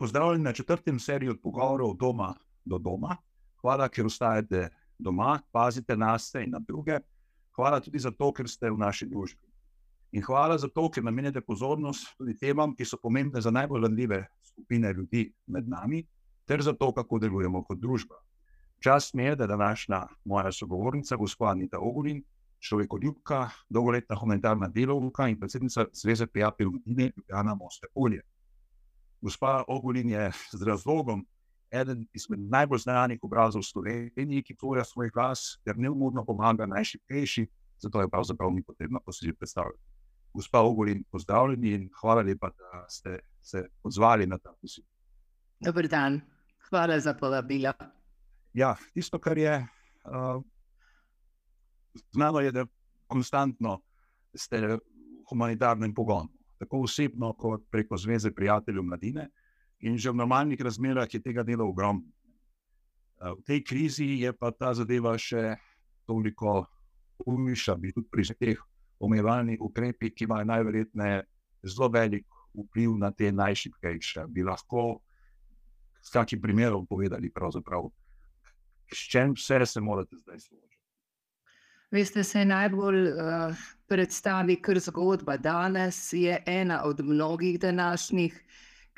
Pozdravljeni na četrtem seriju pogovorov doma do doma. Hvala, ker ostajate doma, pazite na sebe in na druge. Hvala tudi za to, ker ste v naši družbi. In hvala za to, ker namenjate pozornost tudi temam, ki so pomembne za najbolj ranljive skupine ljudi med nami, ter za to, kako delujemo kot družba. Čas mi je, da je današnja moja sogovornica, gospod Anita Ogulin, človekoljubka, dolgoletna humanitarna delovka in predsednica Zveze Mladine Ljubljana Moste Olje. Gospa Ogulin je z razlogom eden izmed najbolj znanih obrazov Slovenije, ki tvoja svoj glas ter neumorno pomaga najšipkejšim, zato je pravzaprav ni potrebno posebej predstavljati. Gospa Ogulin, pozdravljeni in hvala lepa, da ste se odzvali na ta poziv. Dober dan, hvala za povabilo. Ja, tisto, kar je uh, znano, je, da konstantno ste v humanitarnem pogonu, tako osebno, kot preko Zveze prijateljev mladine. In že v normalnih razmerah je tega dela ogromno. Uh, v tej krizi je pa ta zadeva še toliko hujša, bi tudi pri teh omejevalnih ukrepih, ki imajo najverjetneje zelo velik vpliv na te najšipkejše. Bi lahko s kakim primerom povedali, pravzaprav s čim vse se morate zdaj soočiti. Veste, se najbolj uh, predstavi, ker zgodba danes je ena od mnogih današnjih.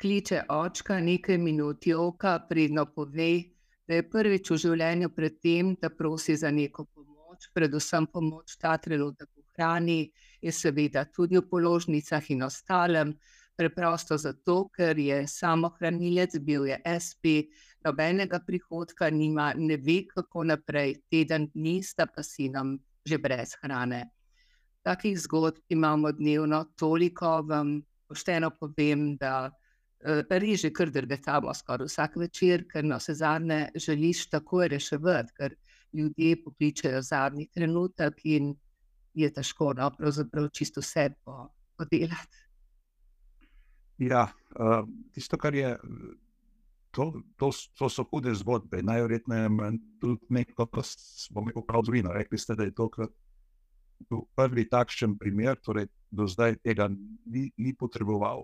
Kliče očka nekaj minut, joka, pridno pove, da je prvič v življenju pred tem, da prosi za neko pomoč, predvsem pomoč ta trenutek v hrani, je seveda tudi v položnicah in ostalem. Preprosto zato, ker je samo hranilec, bil je SP, nobenega prihodka nima, ne ve, kako naprej, teden dni sta pa si nam že brez hrane. Takih zgodb imamo dnevno toliko, vam pošteno povem, da reže kar drgetamo skoraj vsak večer, ker na vse zadnje želiš tako reševati, ker ljudje pokličejo zadnji trenutek in je težko, no, pravzaprav čisto vse podelati. Ja, uh, tisto, kar je, to, to, to so hude zgodbe. Najverjetneje tudi nekaj, kar smo mi pravzaprav rekli, ste, da je to prvi takšen primer, torej do zdaj tega ni, ni potreboval.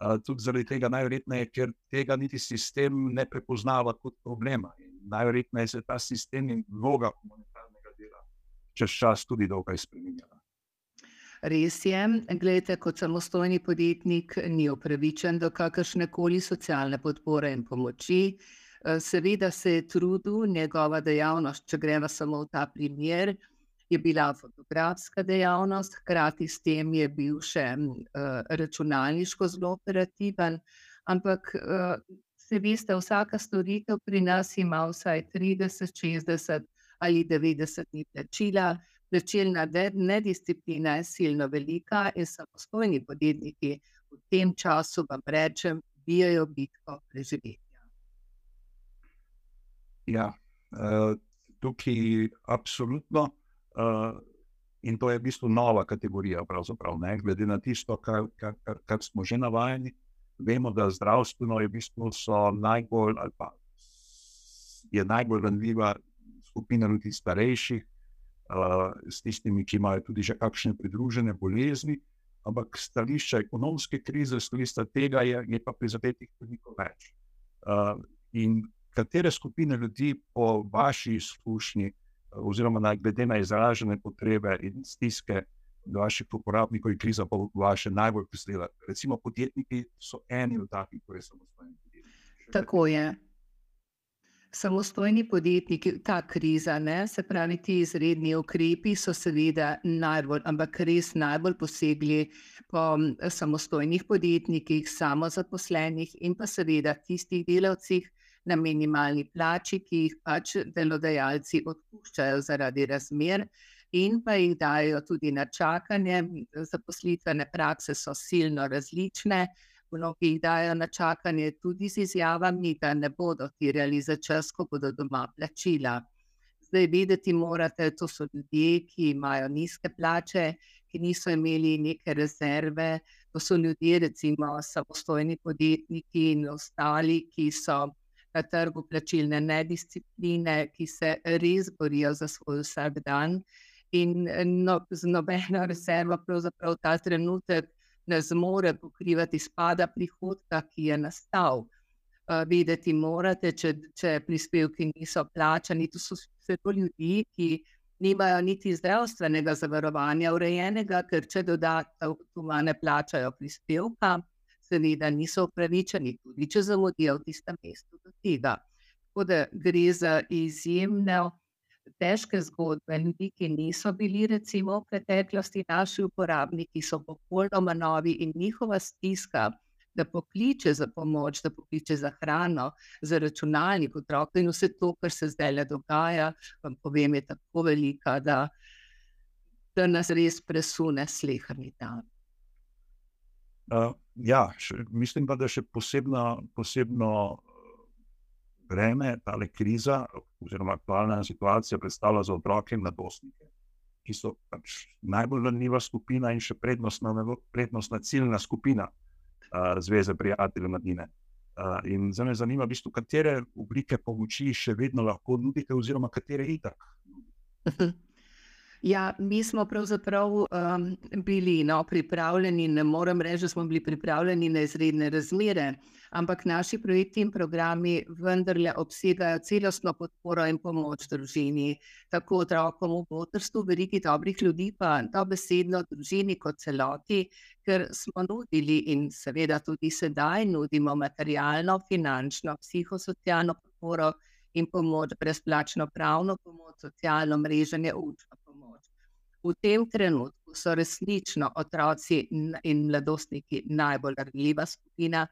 Uh, tudi zaradi tega, najverjetneje, ker tega niti sistem ne prepoznava kot problema. Najverjetneje se ta sistem in vloga humanitarnega dela čez čas tudi dokaj spremenjala. Res je, gledajte, kot samostojni podjetnik ni upravičen do kakršne koli socialne podpore in pomoči. Eh, seveda se je trudil, njegova dejavnost, če gremo samo v ta primer, je bila fotografska dejavnost, hkrati s tem je bil še uh, računalniško zelo operativen. Ampak, uh, se veste, vsaka storitev pri nas ima vsaj 30, 60 ali 90 dni plačila plačilna nedisciplina je silno velika in samostojni podjetniki v tem času, vam rečem, bijajo bitko preživetja. Ja, uh, tukaj absolutno. Uh, in to je v bistvu nova kategorija, ne, glede na tisto, kar, kar, kar, kar smo že navajeni. Vemo, da zdravstveno je v bistvu najbolj, pa, je najbolj ranljiva skupina ljudi starejših, s tistimi, ki imajo tudi že kakšne pridružene bolezni. Ampak stališče ekonomske krize, stališče tega je, je pa prizadetih veliko več. Uh, in katere skupine ljudi, po vaši izkušnji, oziroma na, glede na izražene potrebe in stiske vaših uporabnikov, je kriza pa vaše najbolj prizadela? Recimo, podjetniki so eni od takih, ki so samostojni podjetniki. Tako je samostojni podjetniki, ta kriza, ne, se pravi, ti izredni ukrepi so seveda najbolj, ampak res najbolj posegli po samostojnih podjetnikih, samozaposlenih in pa seveda tistih delavcih na minimalni plači, ki jih pač delodajalci odpuščajo zaradi razmer. In pa jih dajo tudi na čakanje, zaposlitvene prakse so silno različne, mnogi jih dajo na čakanje tudi z izjavami, da ne bodo tirjali za čas, ko bodo doma plačila. Zdaj, vedeti morate, to so ljudje, ki imajo nizke plače, ki niso imeli neke rezerve. To so ljudje, recimo, samostojni podjetniki in ostali, ki so na trgu plačilne nediscipline, ki se res borijo za svoj vsak dan. In no, z nobeno rezervo, pravzaprav ta trenutek, ne zmore pokrivati spada prihodka, ki je nastal. videti morate, če, če prispevki niso plačani. To so vse to ljudi, ki nimajo niti zdravstvenega zavarovanja urejenega, ker če dodatno ne plačajo prispevka, seveda niso upravičeni, tudi če zamudijo v tistem mestu do tega. Tako da gre za izjemno težke zgodbe ljudi, ki niso bili recimo v preteklosti naši uporabniki, so popolnoma novi in njihova stiska, da pokliče za pomoč, da pokliče za hrano, za računalnik otrok in vse to, kar se zdaj le dogaja, vam povem, je tako velika, da, da nas res presune slehrni dan. Uh, ja, še, mislim pa, da še posebno, posebno breme, ta kriza, oziroma aktualna situacija, predstavlja za otroke in mladostnike, ki so pač najbolj ranljiva skupina in še prednostna, prednostna ciljna skupina Zveze prijateljev mladine. Uh, in zdaj me zanima, v bistvu, katere oblike pomoči še vedno lahko nudite, oziroma katere itak. Ja, mi smo pravzaprav um, bili no, pripravljeni, ne morem reči, da smo bili pripravljeni na izredne razmere, ampak naši projekti in programi vendarle obsegajo celostno podporo in pomoč družini, tako otrokom v potrstvu, veliki dobrih ljudi, pa dobesedno družini kot celoti, ker smo nudili in seveda tudi sedaj nudimo materialno, finančno, psihosocialno podporo in pomoč, brezplačno pravno pomoč, socialno mreženje, učno v tem trenutku so resnično otroci in mladostniki najbolj ranljiva skupina.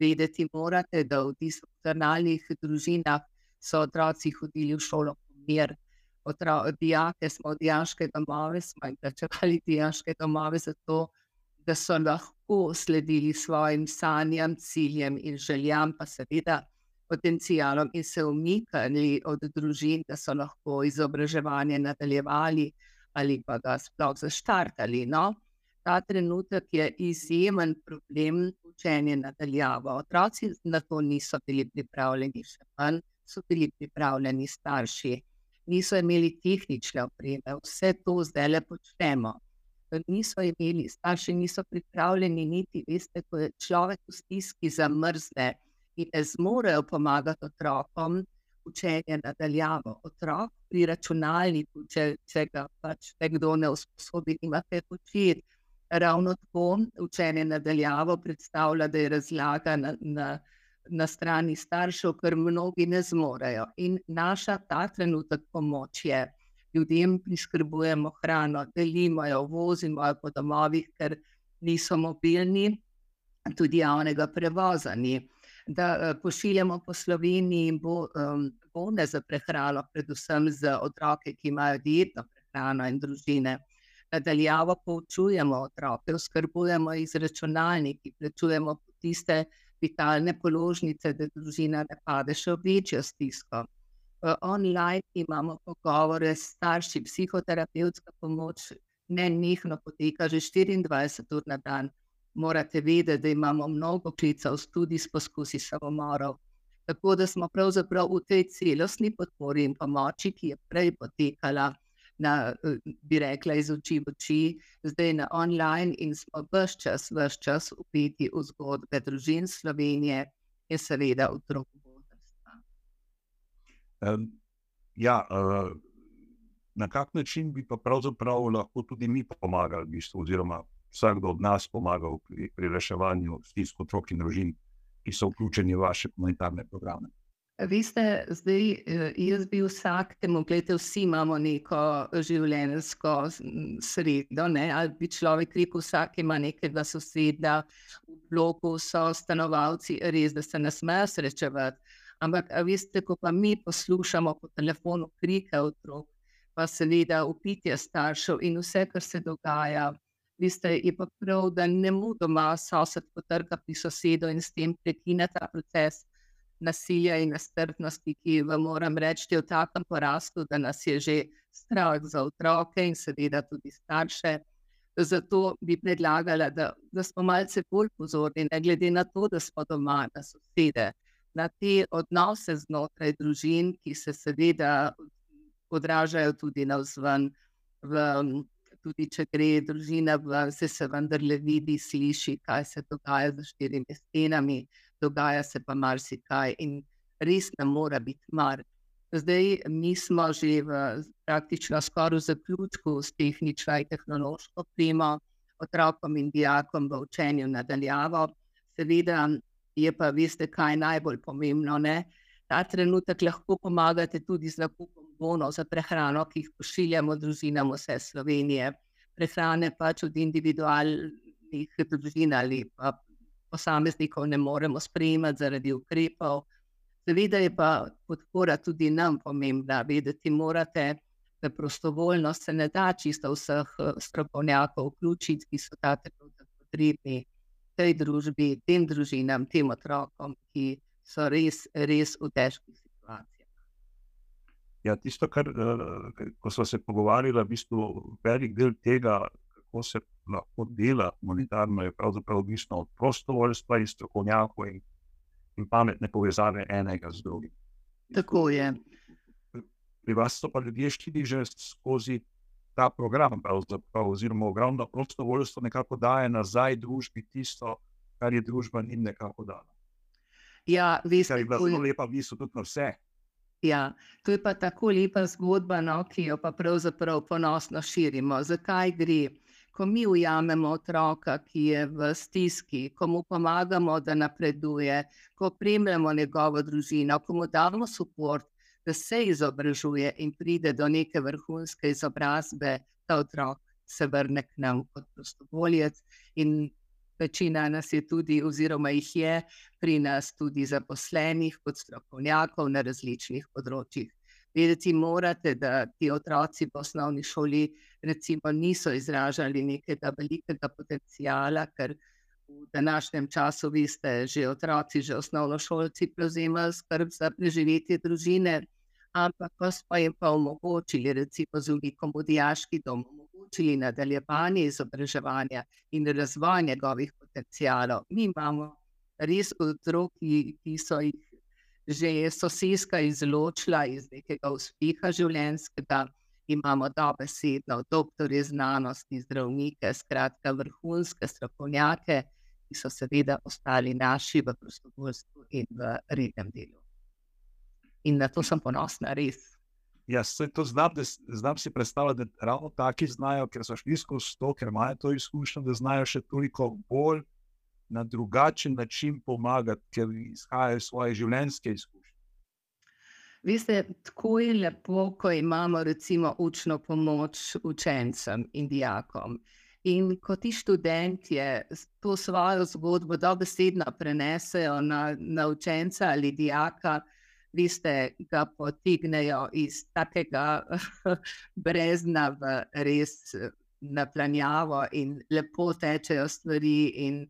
Vedeti morate, da v disfunkcionalnih družinah so otroci hodili v šolo pomir. Dijake smo v dijaške domove, smo jim plačevali dijaške domove zato, da so lahko sledili svojim sanjam, ciljem in željam, pa seveda potencijalom in se umikali od družin, da so lahko izobraževanje nadaljevali ali pa ga sploh zaštartali. No? Ta trenutek je izjemen problem učenja nadaljavo. Otroci na to niso bili pripravljeni, še manj so bili pripravljeni starši. Niso imeli tehnične opreme, vse to zdaj le počnemo. Niso imeli, starši niso pripravljeni, niti veste, ko je človek v stiski zamrzne in ne zmorejo pomagati otrokom, učenje nadaljavo. Otrok pri računalniku, če, če ga pač nekdo ne usposobi, ima kaj početi. Ravno tako učenje nadaljavo predstavlja, da je razlaga na, na, na strani staršev, ker mnogi ne zmorejo. In naša ta trenutek pomoč je, ljudem priskrbujemo hrano, delimo jo, vozimo jo po domovih, ker niso mobilni, tudi javnega prevoza ni da eh, pošiljamo po Sloveniji bo, um, bone za prehrano, predvsem za otroke, ki imajo dietno prehrano in družine. Nadaljavo poučujemo otroke, skrbujemo jih z računalniki, plačujemo tiste vitalne položnice, da družina ne pade še v večjo stisko. Online imamo pogovore s starši, psihoterapevtska pomoč, ne njihno poteka že 24 ur na dan morate vedeti, da imamo mnogo klicev tudi s poskusi samomorov. Tako da smo pravzaprav v tej celostni podpori in pomoči, ki je prej potekala, na, bi rekla, iz oči v oči, zdaj na online in smo vse čas, vse čas upeti v zgodbe družin Slovenije in seveda otrok vodstva. Um, ja, uh, na kak način bi pa pravzaprav lahko tudi mi pomagali, v bistvu, oziroma vsakdo od nas pomagal pri, pri reševanju stisk otrok in družin, ki so vključeni v vaše humanitarne programe. Vi ste zdaj, eh, jaz bi vsak temu, gledajte, vsi imamo neko življenjsko sredo, ne? ali bi človek rekel, vsak ima nekega soseda, v bloku so stanovalci, res, da se ne smejo srečevati. Ampak, veste, ko pa mi poslušamo po telefonu krike otrok, pa seveda upitje staršev in vse, kar se dogaja, Veste, je pa prav, da ne mudoma sosed potrka pri sosedu in s tem prekine ta proces nasilja in nestrpnosti, ki vam moram reči, je v takem porastu, da nas je že strah za otroke in seveda tudi starše. Zato bi predlagala, da, da smo malce bolj pozorni, ne glede na to, da smo doma, na sosede, na te odnose znotraj družin, ki se seveda odražajo tudi na vzven. V, tudi če gre družina, se, se vendarle vidi, sliši, kaj se dogaja za štirimi stenami. dogaja se pa marsikaj in res ne mora biti mar. Zdaj, mi smo že v praktično skoraj zaključku s tehnično in tehnološko primo otrokom in dijakom v učenju nadaljavo. Seveda je pa, veste, kaj najbolj pomembno. Ne? Ta trenutek lahko pomagate tudi z nakupom bonov za prehrano, ki jih pošiljamo družinam vse Slovenije. Prehrane pač od individualnih družin ali pa posameznikov ne moremo sprejemati zaradi ukrepov. Seveda je pa podpora tudi nam pomembna. Vedeti morate, da prostovoljnost se ne da čisto vseh strokovnjakov vključiti, ki so ta trenutek potrebni tej družbi, tem družinam, tem otrokom, ki so res, res v težkih situacijah. Ja, tisto, kar eh, ko smo se pogovarjali, v bistvu velik del tega, kako se lahko dela humanitarno, je pravzaprav odvisno od prostovoljstva in strokovnjakov in, in pametne povezave enega z drugim. Tako je. Pri vas so pa ljudje šli že skozi ta program, oziroma ogromno prostovoljstvo nekako daje nazaj družbi tisto, kar je družba njim nekako dala. Ja, veste, kar je bilo zelo lepa, vi so tudi na vse. Ja, to je pa tako lepa zgodba, no, ki jo pa pravzaprav ponosno širimo. Zakaj gre? Ko mi ujamemo otroka, ki je v stiski, ko mu pomagamo, da napreduje, ko opremljamo njegovo družino, ko mu damo podporo, da se izobražuje in pride do neke vrhunske izobrazbe, ta otrok se vrne k nam kot prostovoljec. In večina nas je tudi, oziroma jih je pri nas tudi zaposlenih kot strokovnjakov na različnih področjih. Vedeti morate, da ti otroci v osnovni šoli recimo, niso izražali nekega velikega potencijala, ker v današnjem času, vi ste že otroci, že osnovnošolci, prevzemajo skrb za preživetje družine. Ampak, ko smo jim pa omogočili, recimo z ulikom v diaški dom, omogočili nadaljevanje izobraževanja in razvoj njegovih potencijalov, mi imamo res otroki, ki so jih že sosedska izločila iz nekega uspeha življenjskega imamo dobesedno doktorje znanosti, zdravnike, skratka vrhunske strokovnjake, ki so seveda ostali naši v prostovoljstvu in v rednem delu. In na to sem ponosna, res. Ja, to znam, da, znam si predstavljati, da ravno taki znajo, ker so šli skozi to, ker imajo to izkušnjo, da znajo še toliko bolj na drugačen način pomagati, ker izhajajo iz svoje življenjske izkušnje. Veste, tako je lepo, ko imamo recimo učno pomoč učencem in dijakom. In ko ti študenti to svojo zgodbo dobesedno prenesejo na, na učenca ali dijaka, veste, ga potignejo iz takega brezna v res naplanjavo in lepo tečejo stvari in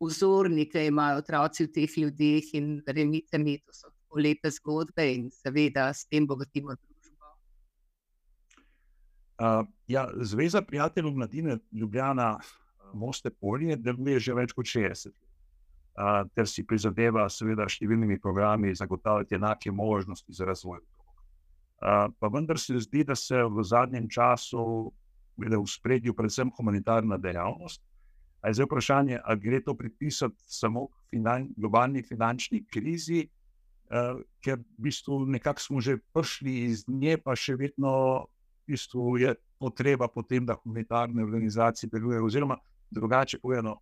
vzornike imajo otroci v teh ljudeh in verjemite mi, to so lepe zgodbe in seveda s tem bogatimo družbo. Uh, ja, Zveza prijateljev mladine Ljubljana Moste Polje deluje že več kot 60 let. Ter si prizadeva, seveda, številnimi programi zagotavljati enake možnosti za razvoj. Pa vendar se zdi, da se v zadnjem času v spredju predvsem humanitarna dejavnost. Je zdaj vprašanje, ali gre to pripisati samo finan, globalni finančni krizi, uh, ker v bistvu nekako smo že prišli iz nje, pa še vedno v bistvu je potreba po tem, da humanitarne organizacije delujejo. Oziroma, drugače povedano,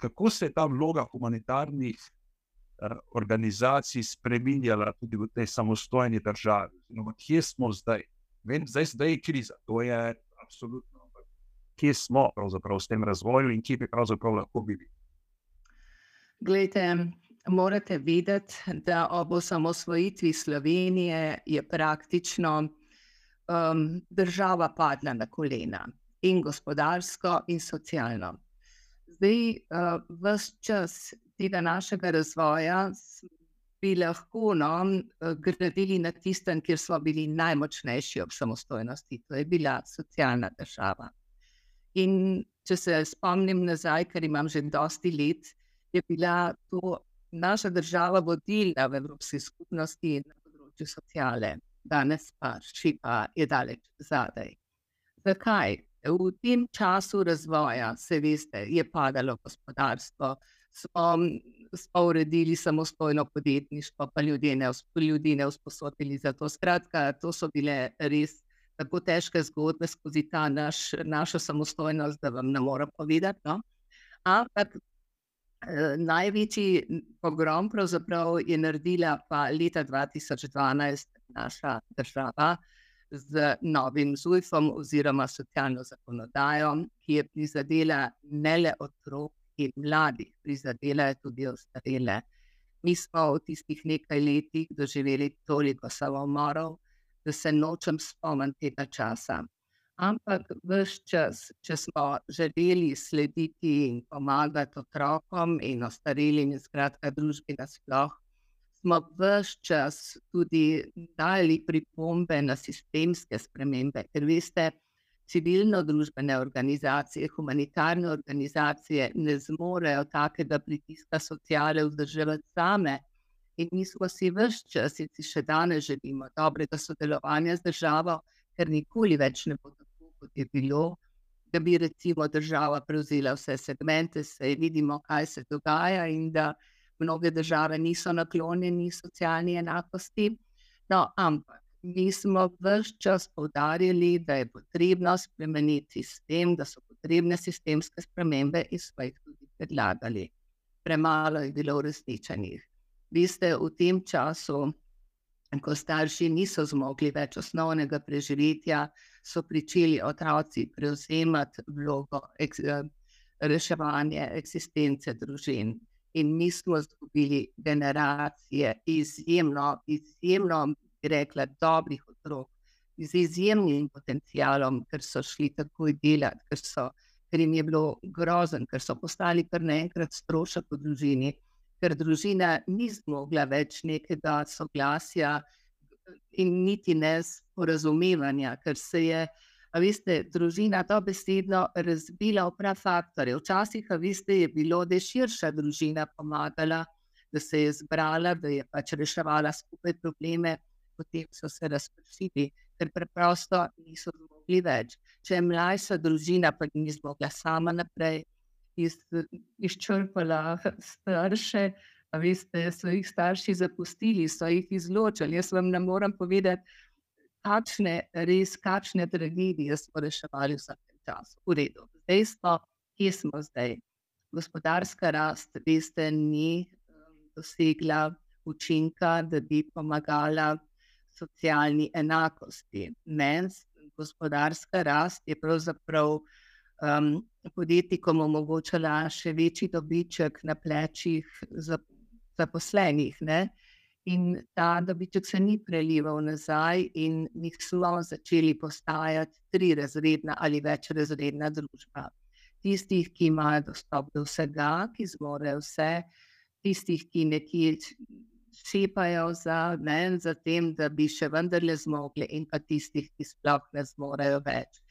kako se je ta vloga humanitarnih uh, organizacij spremenjala tudi v tej samostojni državi. Oziroma, kje smo zdaj? Vem, zdaj, zdaj je kriza, to je absolutno. Kje smo s tem razvojem in kje bi pravzaprav lahko bili? Glejte, morate vedeti, da ob osamosvojitvi Slovenije je praktično um, država padla na kolena, in gospodarsko, in socialno. Zdaj, uh, vse čas tega našega razvoja bi lahko no, gradili na tistem, kjer smo bili najmočnejši ob samostojnosti, to je bila socialna država. In če se spomnim nazaj, ker imam že dosti let, je bila to naša država vodilna v Evropski skupnosti na področju sociale, danes pa šipa je daleč zadaj. Zakaj? V tem času razvoja, se veste, je padalo gospodarstvo, smo smo uredili samostojno podjetništvo, pa ljudje ne, ljudi ne usposobili za to. Skratka, to so bile res tako težke zgodbe skozi ta naš, našo samostojnost, da vam ne morem povedati. No? Ampak eh, največji pogrom je naredila pa leta 2012 naša država z novim ZUJF-om oziroma socialno zakonodajo, ki je prizadela ne le otrok in mladih, prizadela je tudi ostarele. Mi smo v tistih nekaj letih doživeli toliko samomorov, da se nočem spomniti tega časa. Ampak vse čas, če smo želeli slediti in pomagati otrokom in ostarelim, in skratka, družbi nasplošno, smo vse čas tudi dali pripombe na sistemske spremembe. Ker veste, civilno-družbene organizacije, humanitarne organizacije ne zmorejo takega pritiska sociale vzdrževati same. In mi smo si vse čas, in si še danes želimo dobrega sodelovanja z državo, ker nikoli več ne bo tako, kot je bilo. Da bi recimo država prevzela vse segmente, se vidimo, kaj se dogaja, in da mnoge države niso naklonjeni socialni enakosti. No, ampak mi smo vse čas povdarjali, da je potrebno spremeniti sistem, da so potrebne sistemske spremembe in smo jih tudi predlagali. Premalo je bilo uresničenih. Vi ste v tem času, ko starši niso zmogli več osnovnega preživetja, so pričeli otroci prevzemati vlogo ek, reševanja eksistence družin in mi smo izgubili generacije izjemno, izjemno, rekla, dobrih otrok, z izjemnim potencialom, ker so šli takoj delati, ker, so, ker jim je bilo grozen, ker so postali kar naenkrat strošek v družini, ker družina ni zmogla več nekega soglasja in niti ne sporazumevanja, ker se je. A veste, družina to besedno razbila v prav faktore. Včasih, veste, je bilo, da je širša družina pomagala, da se je zbrala, da je pač reševala skupaj probleme, potem so se razpršili, ker preprosto niso zmogli več. Če je mlajša družina, pa ni zmogla sama naprej, iz, izčrpala starše, veste, so jih starši zapustili, so jih izločili. Jaz vam ne morem povedati, kakšne, res, kakšne tragedije smo reševali v vsakem času. V redu, zdaj smo, kje smo zdaj. Gospodarska rast, veste, ni um, dosegla učinka, da bi pomagala socialni enakosti. Ne, gospodarska rast je pravzaprav um, podjetnikom omogočala še večji dobiček na plečih zaposlenih. Za In ta dobiček se ni prelival nazaj, in mi smo začeli postajati tri razredna ali več razredna družba. Tistih, ki imajo dostop do vsega, ki zmorejo vse, tistih, ki nekje šepajo za, ne, za tem, da bi še vendarle zmogli, in pa tistih, ki sploh ne zmorejo več.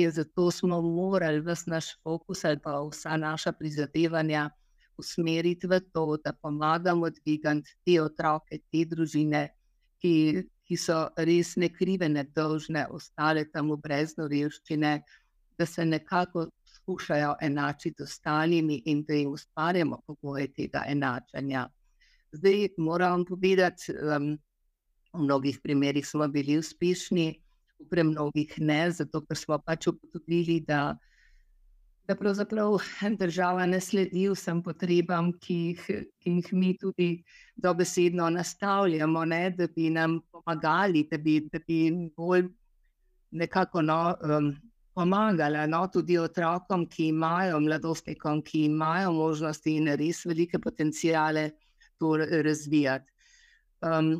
In zato smo morali vse naš fokus ali pa vsa naša prizadevanja usmeriti v to, da pomagamo dvigati te otroke, te družine, ki, ki so res nekrive, nedolžne, ostale tam v brezno revščine, da se nekako skušajo enačiti z ostalimi in da jim ustvarjamo pogoje tega enačanja. Zdaj moram povedati, um, v mnogih primerih smo bili uspešni, v mnogih ne, zato ker smo pač ugotovili, da da pravzaprav država ne sledi vsem potrebam, ki jih, ki jih mi tudi dobesedno nastavljamo, ne, da bi nam pomagali, da bi, da bi bolj nekako no, um, pomagali no, tudi otrokom, ki imajo mladostnikom, ki imajo možnosti in res velike potencijale to razvijati. Um,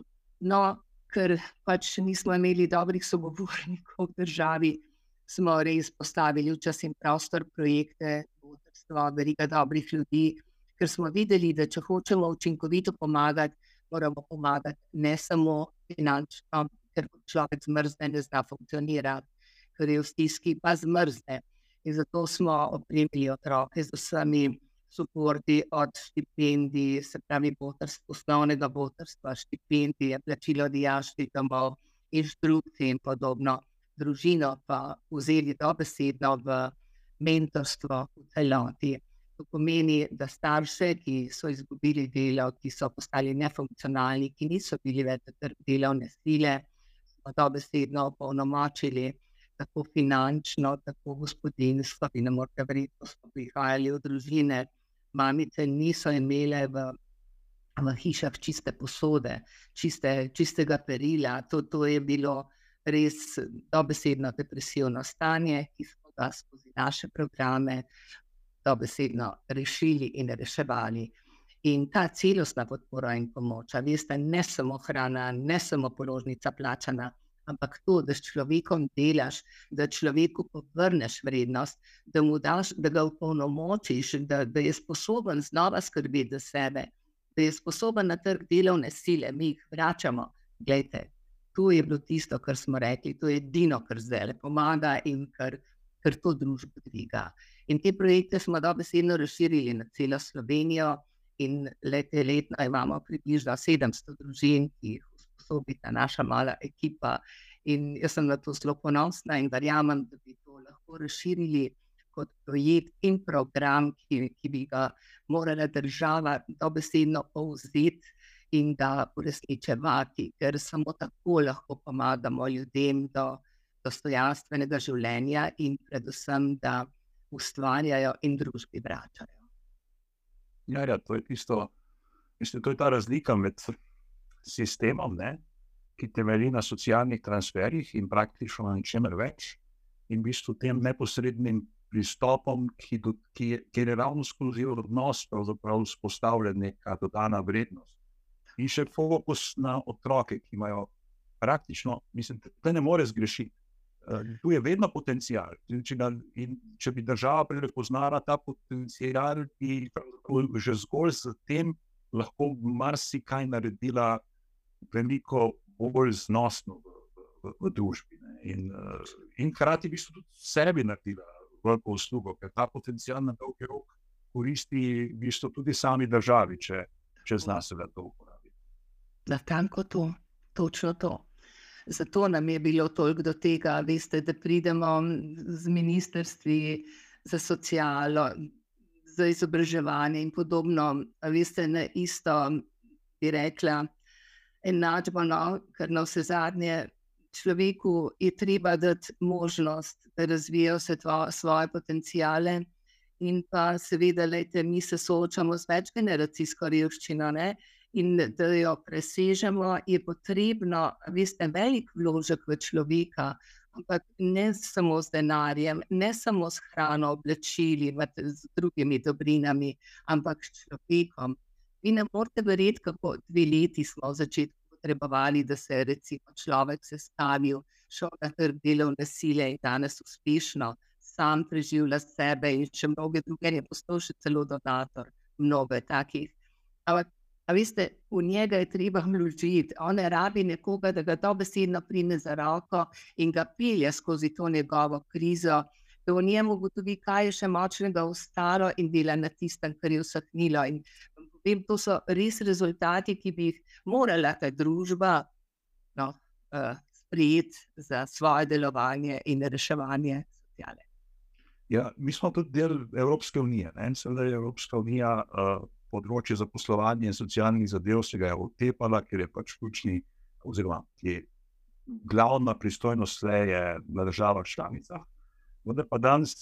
no, ker pač nismo imeli dobrih sogovornikov v državi smo res postavili v čas in prostor projekte, vodstva, veliko dobrih ljudi, ker smo videli, da če hočemo učinkovito pomagati, moramo pomagati ne samo finančno, ker človek zmrzne, ne zna funkcionirati, ker je v stiski, pa zmrzne. In zato smo opremili otroke z vsemi suporti, od štipendij, se pravi, botrstva, osnovnega botrstva, štipendije, plačilo dijaških domov, inštrukcije in podobno družino pa vzeli dobesedno v mentorstvo v celoti. To pomeni, da starše, ki so izgubili delo, ki so postali nefunkcionalni, ki niso bili več delovne sile, smo dobesedno polnomočili, tako finančno, tako gospodinstvo, in ne morete verjeti, da smo prihajali v družine. Mamice niso imele v, v hišah čiste posode, čiste, čistega perila. To, to je bilo res dobesedno depresivno stanje, ki smo ga skozi naše programe dobesedno rešili in reševali. In ta celostna podpora in pomoč, veste, ne samo hrana, ne samo položnica plačana, ampak to, da s človekom delaš, da človeku povrneš vrednost, da mu daš, da ga upolnomočiš, da, da je sposoben znova skrbeti za sebe, da je sposoben na trg delovne sile, mi jih vračamo. Glejte, to je bilo tisto, kar smo rekli, to je edino, kar zdaj le pomaga in kar, kar to družbo dviga. In te projekte smo dobesedno razširili na celo Slovenijo, in lete letno imamo približno 700 družin, ki jih usposobi ta naša mala ekipa. In jaz sem na to zelo ponosna in verjamem, da bi to lahko razširili kot projekt in program, ki, ki bi ga morala država dobesedno povzeti in ga uresničevati, ker samo tako lahko pomagamo ljudem do dostojanstvenega življenja in predvsem, da ustvarjajo in družbi vračajo. Ja, ja, to je tisto, mislim, to je ta razlika med sistemom, ne, ki temelji na socialnih transferjih in praktično na ničemer več, in v bistvu tem neposrednim pristopom, ki, do, ki, je, ki je ravno skozi odnos vzpostavljen neka dodana vrednost. In še fokus na otroke, ki imajo praktično, mislim, da ne more zgrešiti. Eh, tu je vedno potencial. Če, ga, če bi država prepoznala ta potencial, bi že zgolj z tem lahko marsikaj naredila veliko bolj znosno v, v, v družbi. In, eh, in hkrati bi tudi sebi naredila veliko uslugo, ker ta potencial na dolgi rok koristi v bistvu tudi sami državi, če, če zna se to uporabiti. Na tanko to, točno to. Zato nam je bilo toliko do tega, veste, da pridemo z ministrstvi za socialo, za izobraževanje in podobno. Veste, na isto bi rekla, enačbo, no, ker na vse zadnje človeku je treba dati možnost, da razvija vse svoje potencijale. In pa seveda, lejte, mi se soočamo z večgeneracijsko revščino. Ne? In da jo presežemo, je potrebno, veste, velik vložek v človeka, ampak ne samo z denarjem, ne samo s hrano, oblačili, z drugimi dobrinami, ampak s človekom. Vi ne morete verjeti, kako dve leti smo v začetku potrebovali, da se je človek sestavil, šel na trg delovne sile in danes uspešno. Sam preživlja sebe, in še mnoge druge, je postal še celo donator, mnogo takih. Ampak Veste, v njega je treba vložiti, on ne rabi nekoga, da ga dobesedno prime za roko in ga pelje skozi to njegovo krizo, da v njemu ugotovi, kaj je še močnega ostalo in dela na tistem, kar je vsahnilo. In vem, to so res rezultati, ki bi jih morala ta družba no, uh, sprejeti za svoje delovanje in reševanje sociale. Ja, mi smo tudi del Evropske unije. Seveda je Evropska unija. Uh, področje zaposlovanja in socialnih zadev se ga je otepala, ker je pač ključni, oziroma je glavna pristojnost je na državah članicah. Vendar pa danes,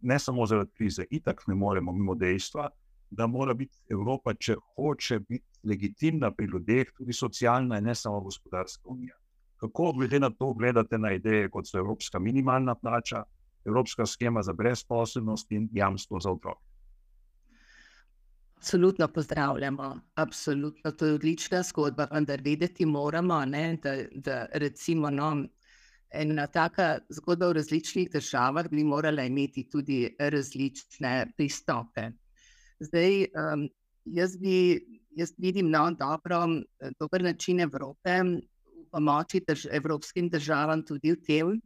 ne samo zaradi krize, itak ne moremo mimo dejstva, da mora biti Evropa, če hoče biti legitimna pri ljudeh, tudi socialna in ne samo gospodarska unija. Kako glede na to gledate na ideje, kot so Evropska minimalna plača, Evropska schema za brezposobnost in jamstvo za otroke? Absolutno pozdravljamo, absolutno to je odlična zgodba, vendar vedeti moramo, ne, da, da recimo no, ena taka zgodba v različnih državah bi morala imeti tudi različne pristope. Zdaj, um, jaz, bi, jaz vidim no, dobro, dober način Evrope v pomoči drž evropskim državam tudi v tem,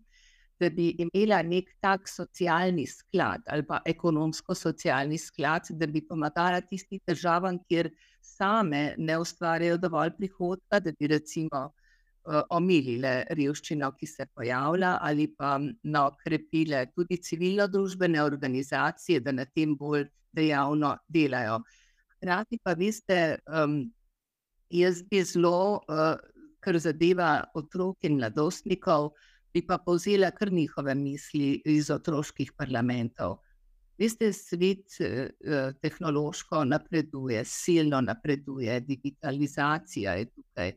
da bi imela nek tak socialni sklad ali pa ekonomsko-socialni sklad, da bi pomagala tistim državam, kjer same ne ustvarjajo dovolj prihodka, da bi recimo omilile revščino, ki se pojavlja, ali pa no, krepile tudi civilno-družbene organizacije, da na tem bolj dejavno delajo. Hkrati pa veste, um, jaz bi zelo, uh, kar zadeva otrok in mladostnikov, bi pa povzela kar njihove misli iz otroških parlamentov. Veste, svet uh, tehnološko napreduje, silno napreduje, digitalizacija je tukaj.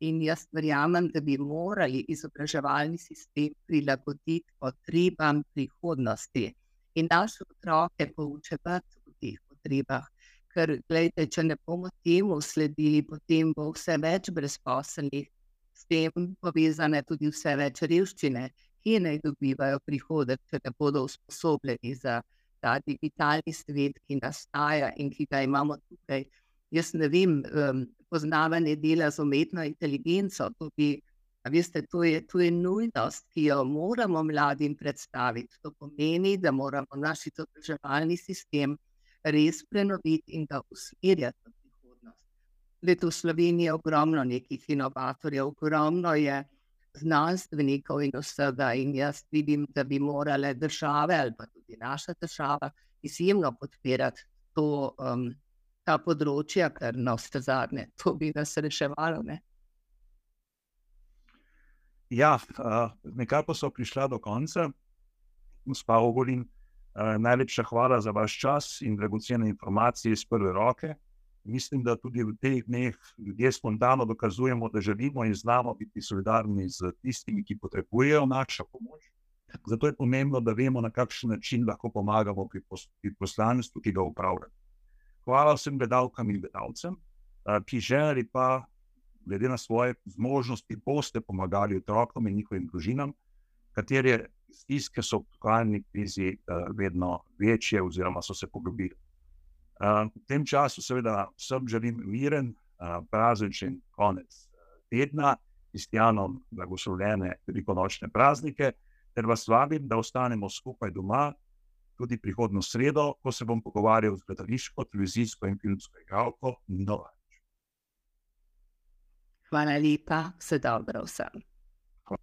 In jaz verjamem, da bi morali izobraževalni sistem prilagoditi potrebam prihodnosti in naše otroke poučevati o teh potrebah. Ker, gledajte, če ne bomo temu sledili, potem bo vse več brezposelnih, s tem povezane tudi vse več revščine, ki naj dobivajo prihodek, če ne bodo usposobljeni za ta digitalni svet, ki nastaja in ki ga imamo tukaj jaz ne vem, um, poznavanje dela z umetno inteligenco. To, bi, veste, to, je, to je nujnost, ki jo moramo mladim predstaviti. To pomeni, da moramo naš izobraževalni sistem res prenoviti in ga usmerjati v. Leto v Sloveniji je ogromno nekih inovatorjev, ogromno je znanstvenikov in vsega. In jaz vidim, da bi morale države ali pa tudi naša država izjemno podpirati to. Um, ta področja, ker na vse zadnje to bi nas reševalo. Ne? Ja, nekako so prišla do konca, gospa Ogolin. Najlepša hvala za vaš čas in dragocene informacije iz prve roke. Mislim, da tudi v teh dneh ljudje spontano dokazujemo, da želimo in znamo biti solidarni z tistimi, ki potrebujejo našo pomoč. Zato je pomembno, da vemo, na kakšen način lahko pomagamo pri poslanstvu, ki ga upravljamo. Hvala vsem gledalkam in gledalcem, ki želi pa, glede na svoje zmožnosti, boste pomagali otrokom in njihovim družinam, katere stiske so v aktualni krizi vedno večje, oziroma so se poglobile. V tem času, seveda, vsem želim miren, prazničen konec tedna, kristijanom blagoslovljene velikonočne praznike, ter vas vabim, da ostanemo skupaj doma tudi prihodno sredo, ko se bom pogovarjal z gledališko, televizijsko in filmsko igralko Novač. Hvala lepa, vse dobro vsem. Hvala.